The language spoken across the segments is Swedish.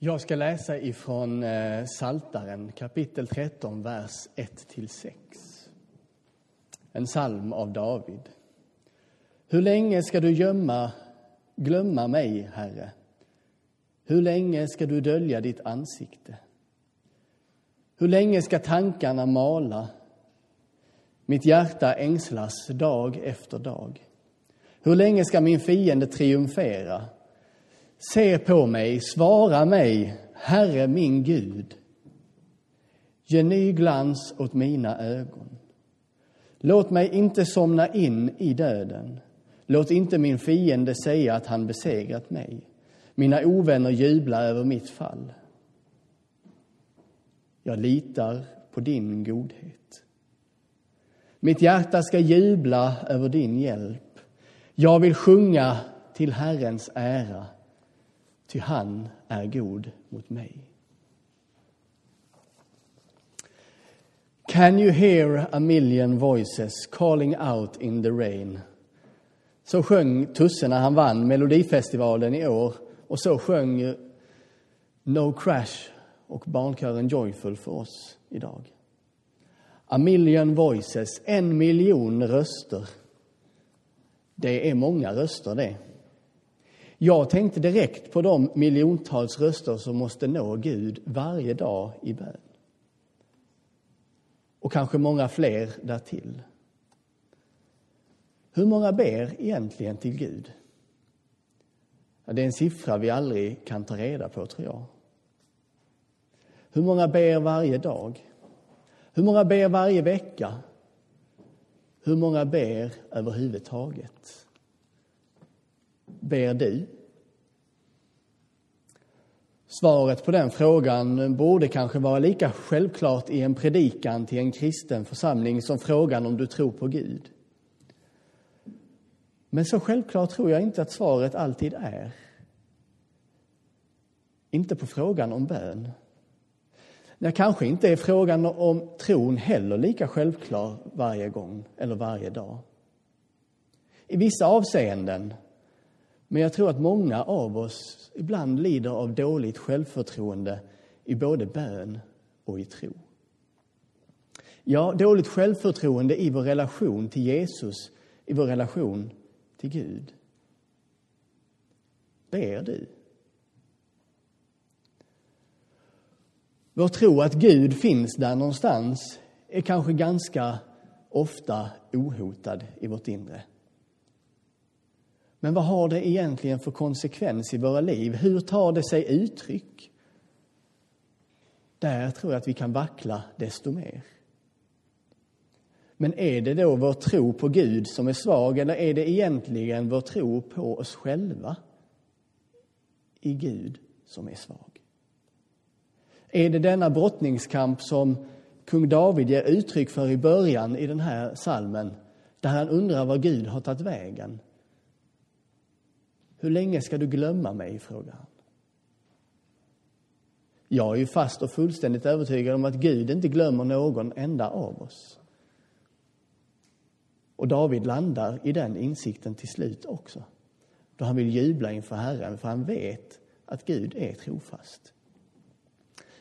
Jag ska läsa ifrån eh, Saltaren kapitel 13, vers 1-6. En psalm av David. Hur länge ska du gömma, glömma mig, Herre? Hur länge ska du dölja ditt ansikte? Hur länge ska tankarna mala? Mitt hjärta ängslas dag efter dag. Hur länge ska min fiende triumfera? Se på mig, svara mig, Herre min Gud. Ge ny glans åt mina ögon. Låt mig inte somna in i döden. Låt inte min fiende säga att han besegrat mig. Mina ovänner jublar över mitt fall. Jag litar på din godhet. Mitt hjärta ska jubla över din hjälp. Jag vill sjunga till Herrens ära ty han är god mot mig. Can you hear a million voices calling out in the rain? Så sjöng Tusse när han vann Melodifestivalen i år och så sjöng No Crash och barnkören Joyful för oss idag. A million voices, en miljon röster. Det är många röster det. Jag tänkte direkt på de miljontals röster som måste nå Gud varje dag i bön. Och kanske många fler därtill. Hur många ber egentligen till Gud? Ja, det är en siffra vi aldrig kan ta reda på, tror jag. Hur många ber varje dag? Hur många ber varje vecka? Hur många ber överhuvudtaget? Ber du? Svaret på den frågan borde kanske vara lika självklart i en predikan till en kristen församling som frågan om du tror på Gud. Men så självklart tror jag inte att svaret alltid är. Inte på frågan om bön. Nej, kanske inte är frågan om tron heller lika självklar varje gång eller varje dag. I vissa avseenden men jag tror att många av oss ibland lider av dåligt självförtroende i både bön och i tro. Ja, dåligt självförtroende i vår relation till Jesus, i vår relation till Gud. Ber du? Vår tro att Gud finns där någonstans är kanske ganska ofta ohotad i vårt inre. Men vad har det egentligen för konsekvens i våra liv? Hur tar det sig uttryck? Där tror jag att vi kan vackla desto mer. Men är det då vår tro på Gud som är svag eller är det egentligen vår tro på oss själva i Gud som är svag? Är det denna brottningskamp som kung David ger uttryck för i början i den här salmen där han undrar var Gud har tagit vägen? Hur länge ska du glömma mig? frågar han. Jag är ju fast och fullständigt övertygad om att Gud inte glömmer någon enda av oss. Och David landar i den insikten till slut också. Då han vill jubla inför Herren, för han vet att Gud är trofast.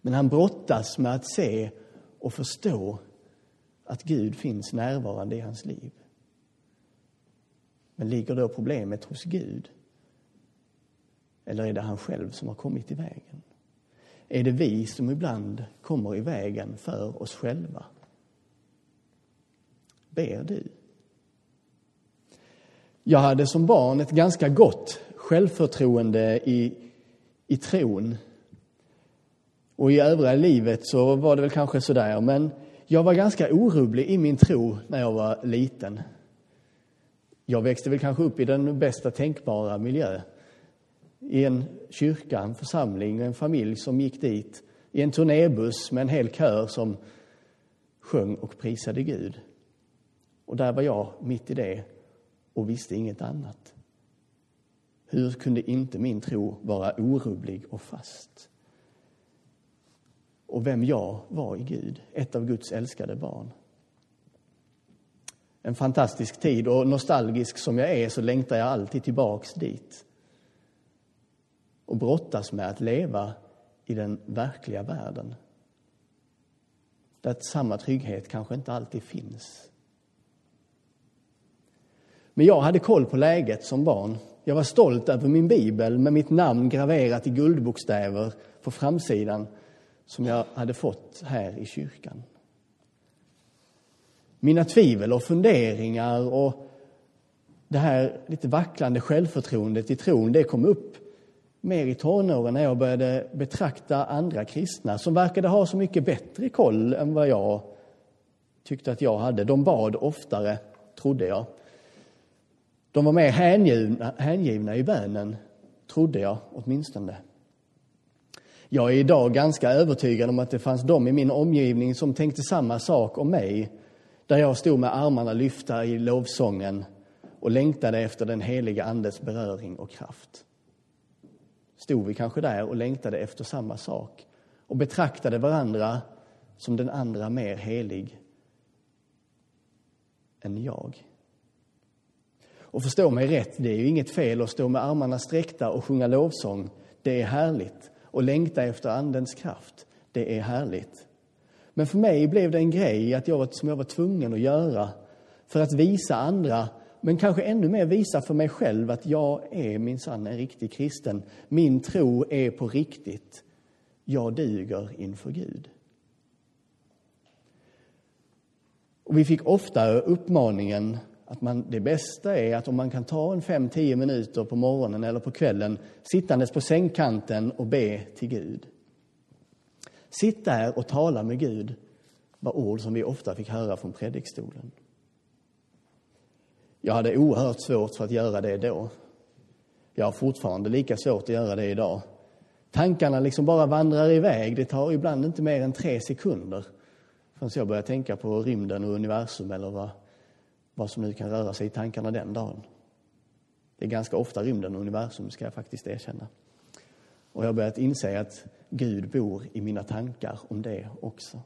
Men han brottas med att se och förstå att Gud finns närvarande i hans liv. Men ligger då problemet hos Gud? Eller är det han själv som har kommit i vägen? Är det vi som ibland kommer i vägen för oss själva? Ber du? Jag hade som barn ett ganska gott självförtroende i, i tron. Och i övriga livet så var det väl kanske sådär, men jag var ganska orubblig i min tro när jag var liten. Jag växte väl kanske upp i den bästa tänkbara miljö i en kyrka, en församling, en familj som gick dit i en turnébuss med en hel kör som sjöng och prisade Gud. Och där var jag mitt i det och visste inget annat. Hur kunde inte min tro vara orubblig och fast? Och vem jag var i Gud, ett av Guds älskade barn. En fantastisk tid och nostalgisk som jag är så längtar jag alltid tillbaks dit och brottas med att leva i den verkliga världen. Där samma trygghet kanske inte alltid finns. Men jag hade koll på läget som barn. Jag var stolt över min bibel med mitt namn graverat i guldbokstäver på framsidan som jag hade fått här i kyrkan. Mina tvivel och funderingar och det här lite vacklande självförtroendet i tron, det kom upp mer i tonåren när jag började betrakta andra kristna som verkade ha så mycket bättre koll än vad jag tyckte att jag hade. De bad oftare, trodde jag. De var mer hängivna, hängivna i bönen, trodde jag åtminstone. Jag är idag ganska övertygad om att det fanns de i min omgivning som tänkte samma sak om mig, där jag stod med armarna lyfta i lovsången och längtade efter den heliga Andes beröring och kraft. Stod vi kanske där och längtade efter samma sak och betraktade varandra som den andra mer helig än jag. Och förstå mig rätt, det är ju inget fel att stå med armarna sträckta och sjunga lovsång. Det är härligt. Och längta efter Andens kraft, det är härligt. Men för mig blev det en grej att jag, som jag var tvungen att göra för att visa andra, men kanske ännu mer visa för mig själv att jag är minsann en riktig kristen. Min tro är på riktigt. Jag duger inför Gud. Och vi fick ofta uppmaningen att man, det bästa är att om man kan ta en fem, tio minuter på morgonen eller på kvällen sittandes på sängkanten och be till Gud. Sitt där och tala med Gud var ord som vi ofta fick höra från predikstolen. Jag hade oerhört svårt för att göra det då. Jag har fortfarande lika svårt att göra det idag. Tankarna liksom bara vandrar iväg. Det tar ibland inte mer än tre sekunder förrän jag börjar tänka på rymden och universum eller vad, vad som nu kan röra sig i tankarna den dagen. Det är ganska ofta rymden och universum, ska jag faktiskt erkänna. Och jag har börjat inse att Gud bor i mina tankar om det också.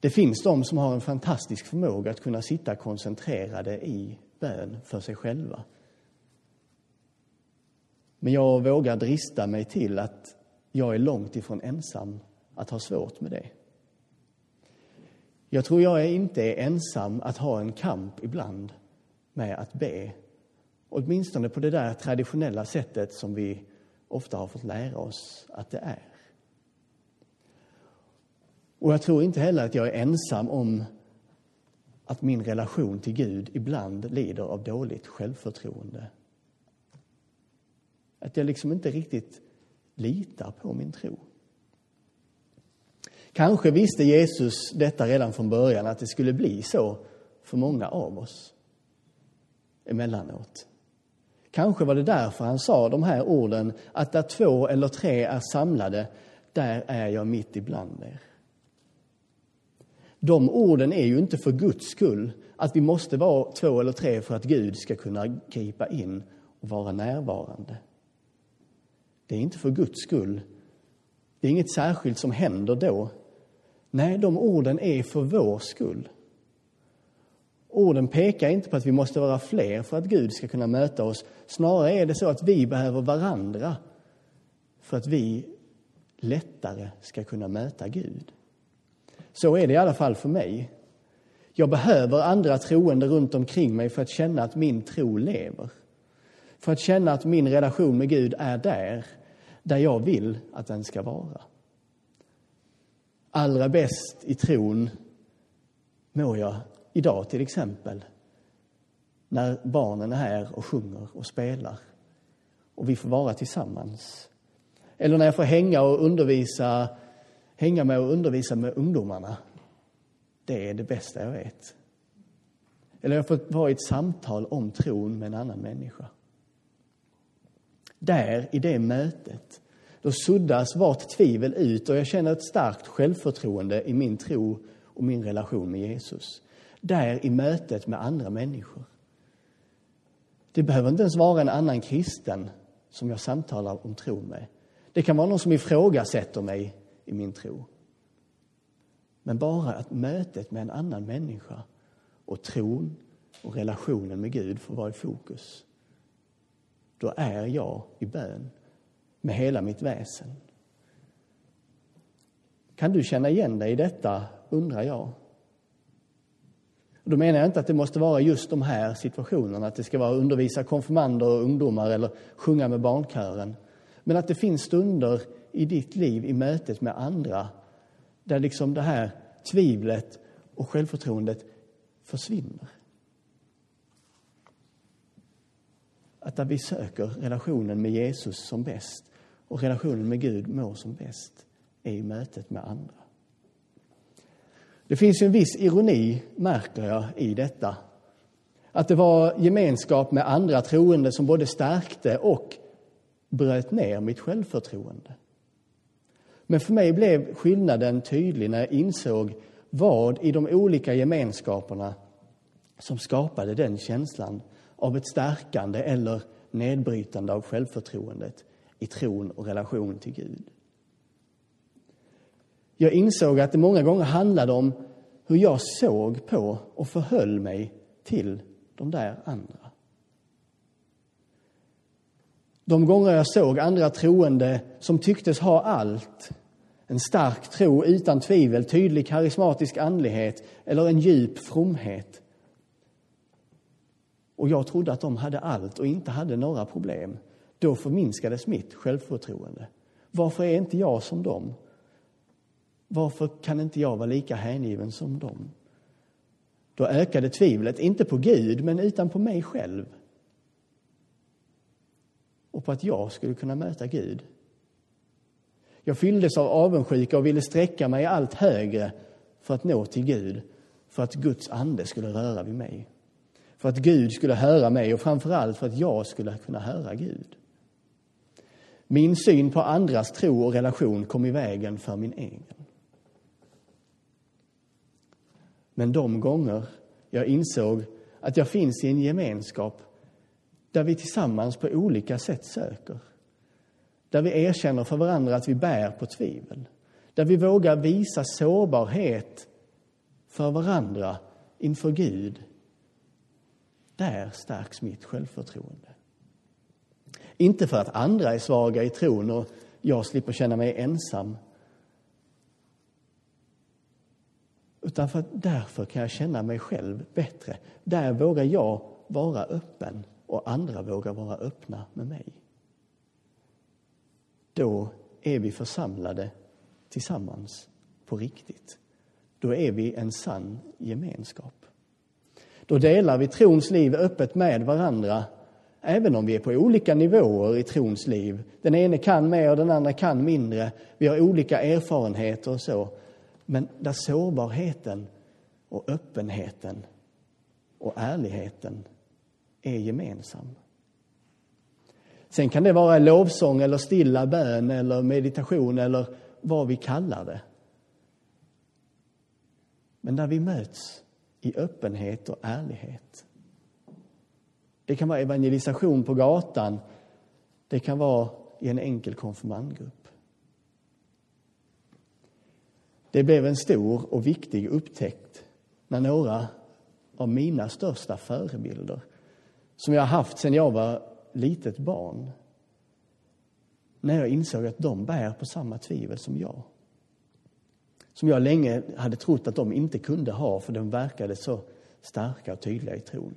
Det finns de som har en fantastisk förmåga att kunna sitta koncentrerade i bön för sig själva. Men jag vågar drista mig till att jag är långt ifrån ensam att ha svårt med det. Jag tror jag inte är ensam att ha en kamp ibland med att be. Åtminstone på det där traditionella sättet som vi ofta har fått lära oss att det är. Och jag tror inte heller att jag är ensam om att min relation till Gud ibland lider av dåligt självförtroende. Att jag liksom inte riktigt litar på min tro. Kanske visste Jesus detta redan från början, att det skulle bli så för många av oss emellanåt. Kanske var det därför han sa de här orden, att där två eller tre är samlade, där är jag mitt ibland er. De orden är ju inte för Guds skull, att vi måste vara två eller tre för att Gud ska kunna gripa in och vara närvarande. Det är inte för Guds skull. Det är inget särskilt som händer då. Nej, de orden är för vår skull. Orden pekar inte på att vi måste vara fler för att Gud ska kunna möta oss. Snarare är det så att vi behöver varandra för att vi lättare ska kunna möta Gud. Så är det i alla fall för mig. Jag behöver andra troende runt omkring mig för att känna att min tro lever. För att känna att min relation med Gud är där, där jag vill att den ska vara. Allra bäst i tron mår jag idag till exempel när barnen är här och sjunger och spelar och vi får vara tillsammans. Eller när jag får hänga och undervisa, hänga med och undervisa med ungdomarna. Det är det bästa jag vet. Eller jag får vara i ett samtal om tron med en annan människa. Där, i det mötet, då suddas vart tvivel ut och jag känner ett starkt självförtroende i min tro och min relation med Jesus. Där i mötet med andra människor. Det behöver inte ens vara en annan kristen som jag samtalar om tro med. Det kan vara någon som ifrågasätter mig i min tro. Men bara att mötet med en annan människa och tron och relationen med Gud får vara i fokus. Då är jag i bön med hela mitt väsen. Kan du känna igen dig i detta, undrar jag. Då menar jag inte att det måste vara just de här situationerna, att det ska vara undervisa konfirmander och ungdomar eller sjunga med barnkören. Men att det finns stunder i ditt liv, i mötet med andra, där liksom det här tvivlet och självförtroendet försvinner. Att där vi söker relationen med Jesus som bäst och relationen med Gud mår som bäst är i mötet med andra. Det finns ju en viss ironi, märker jag, i detta. Att det var gemenskap med andra troende som både stärkte och bröt ner mitt självförtroende. Men för mig blev skillnaden tydlig när jag insåg vad i de olika gemenskaperna som skapade den känslan av ett stärkande eller nedbrytande av självförtroendet i tron och relation till Gud. Jag insåg att det många gånger handlade om hur jag såg på och förhöll mig till de där andra. De gånger jag såg andra troende som tycktes ha allt, en stark tro utan tvivel, tydlig karismatisk andlighet eller en djup fromhet. Och jag trodde att de hade allt och inte hade några problem. Då förminskades mitt självförtroende. Varför är inte jag som dem? Varför kan inte jag vara lika hängiven som dem? Då ökade tvivlet, inte på Gud, men utan på mig själv. Och på att jag skulle kunna möta Gud. Jag fylldes av avundsjuka och ville sträcka mig allt högre för att nå till Gud, för att Guds ande skulle röra vid mig. För att Gud skulle höra mig och framför allt för att jag skulle kunna höra Gud. Min syn på andras tro och relation kom i vägen för min egen. Men de gånger jag insåg att jag finns i en gemenskap där vi tillsammans på olika sätt söker. Där vi erkänner för varandra att vi bär på tvivel. Där vi vågar visa sårbarhet för varandra inför Gud. Där stärks mitt självförtroende. Inte för att andra är svaga i tron och jag slipper känna mig ensam Utan för att därför kan jag känna mig själv bättre. Där vågar jag vara öppen och andra vågar vara öppna med mig. Då är vi församlade tillsammans på riktigt. Då är vi en sann gemenskap. Då delar vi trons liv öppet med varandra även om vi är på olika nivåer i trons liv. Den ene kan mer och den andra kan mindre. Vi har olika erfarenheter och så men där sårbarheten och öppenheten och ärligheten är gemensam. Sen kan det vara lovsång eller stilla bön eller meditation eller vad vi kallar det. Men där vi möts i öppenhet och ärlighet. Det kan vara evangelisation på gatan. Det kan vara i en enkel konfirmandgrupp. Det blev en stor och viktig upptäckt när några av mina största förebilder som jag haft sedan jag var litet barn när jag insåg att de bär på samma tvivel som jag. Som jag länge hade trott att de inte kunde ha för de verkade så starka och tydliga i tron.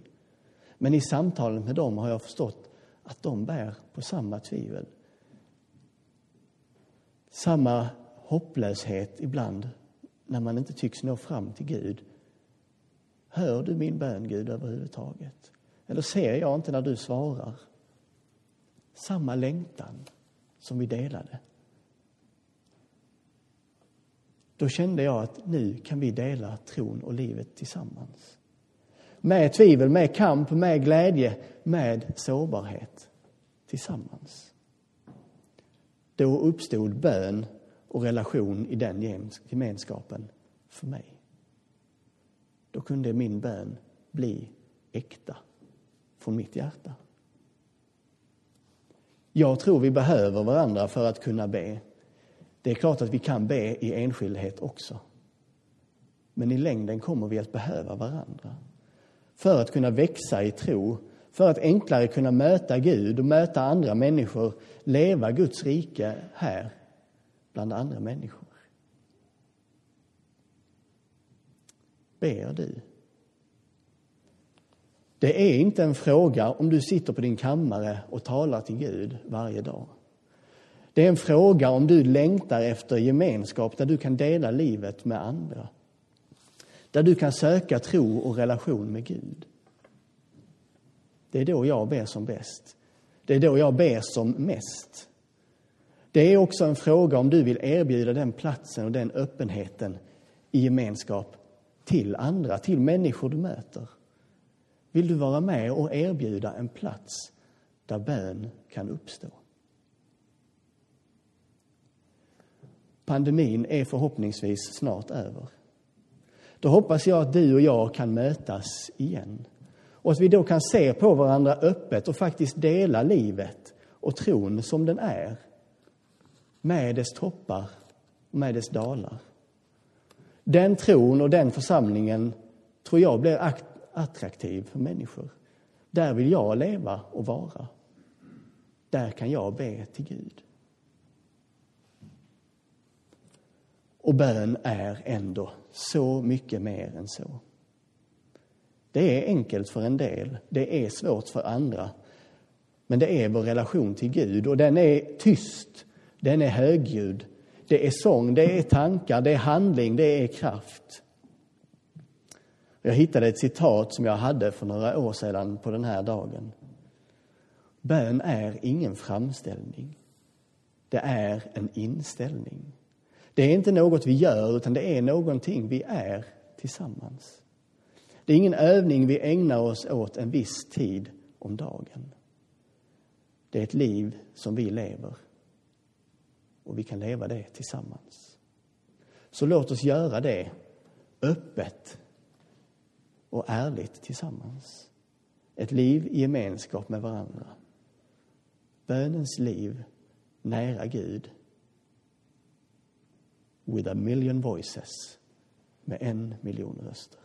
Men i samtalen med dem har jag förstått att de bär på samma tvivel. Samma hopplöshet ibland när man inte tycks nå fram till Gud. Hör du min bön, Gud, överhuvudtaget? Eller ser jag inte när du svarar? Samma längtan som vi delade. Då kände jag att nu kan vi dela tron och livet tillsammans. Med tvivel, med kamp, med glädje, med sårbarhet tillsammans. Då uppstod bön och relation i den gemenskapen för mig. Då kunde min bön bli äkta från mitt hjärta. Jag tror vi behöver varandra för att kunna be. Det är klart att vi kan be i enskildhet också. Men i längden kommer vi att behöva varandra. För att kunna växa i tro, för att enklare kunna möta Gud och möta andra människor, leva Guds rike här bland andra människor. Ber du? Det är inte en fråga om du sitter på din kammare och talar till Gud varje dag. Det är en fråga om du längtar efter gemenskap där du kan dela livet med andra. Där du kan söka tro och relation med Gud. Det är då jag ber som bäst. Det är då jag ber som mest. Det är också en fråga om du vill erbjuda den platsen och den öppenheten i gemenskap till andra, till människor du möter. Vill du vara med och erbjuda en plats där bön kan uppstå? Pandemin är förhoppningsvis snart över. Då hoppas jag att du och jag kan mötas igen och att vi då kan se på varandra öppet och faktiskt dela livet och tron som den är med dess toppar och med dess dalar. Den tron och den församlingen tror jag blir attraktiv för människor. Där vill jag leva och vara. Där kan jag be till Gud. Och bön är ändå så mycket mer än så. Det är enkelt för en del, det är svårt för andra. Men det är vår relation till Gud och den är tyst, den är högljudd. Det är sång, det är tankar, det är handling, det är kraft. Jag hittade ett citat som jag hade för några år sedan på den här dagen. Bön är ingen framställning. Det är en inställning. Det är inte något vi gör, utan det är någonting vi är tillsammans. Det är ingen övning vi ägnar oss åt en viss tid om dagen. Det är ett liv som vi lever och vi kan leva det tillsammans. Så låt oss göra det öppet och ärligt tillsammans. Ett liv i gemenskap med varandra. Bönens liv nära Gud. With a million voices, med en miljon röster.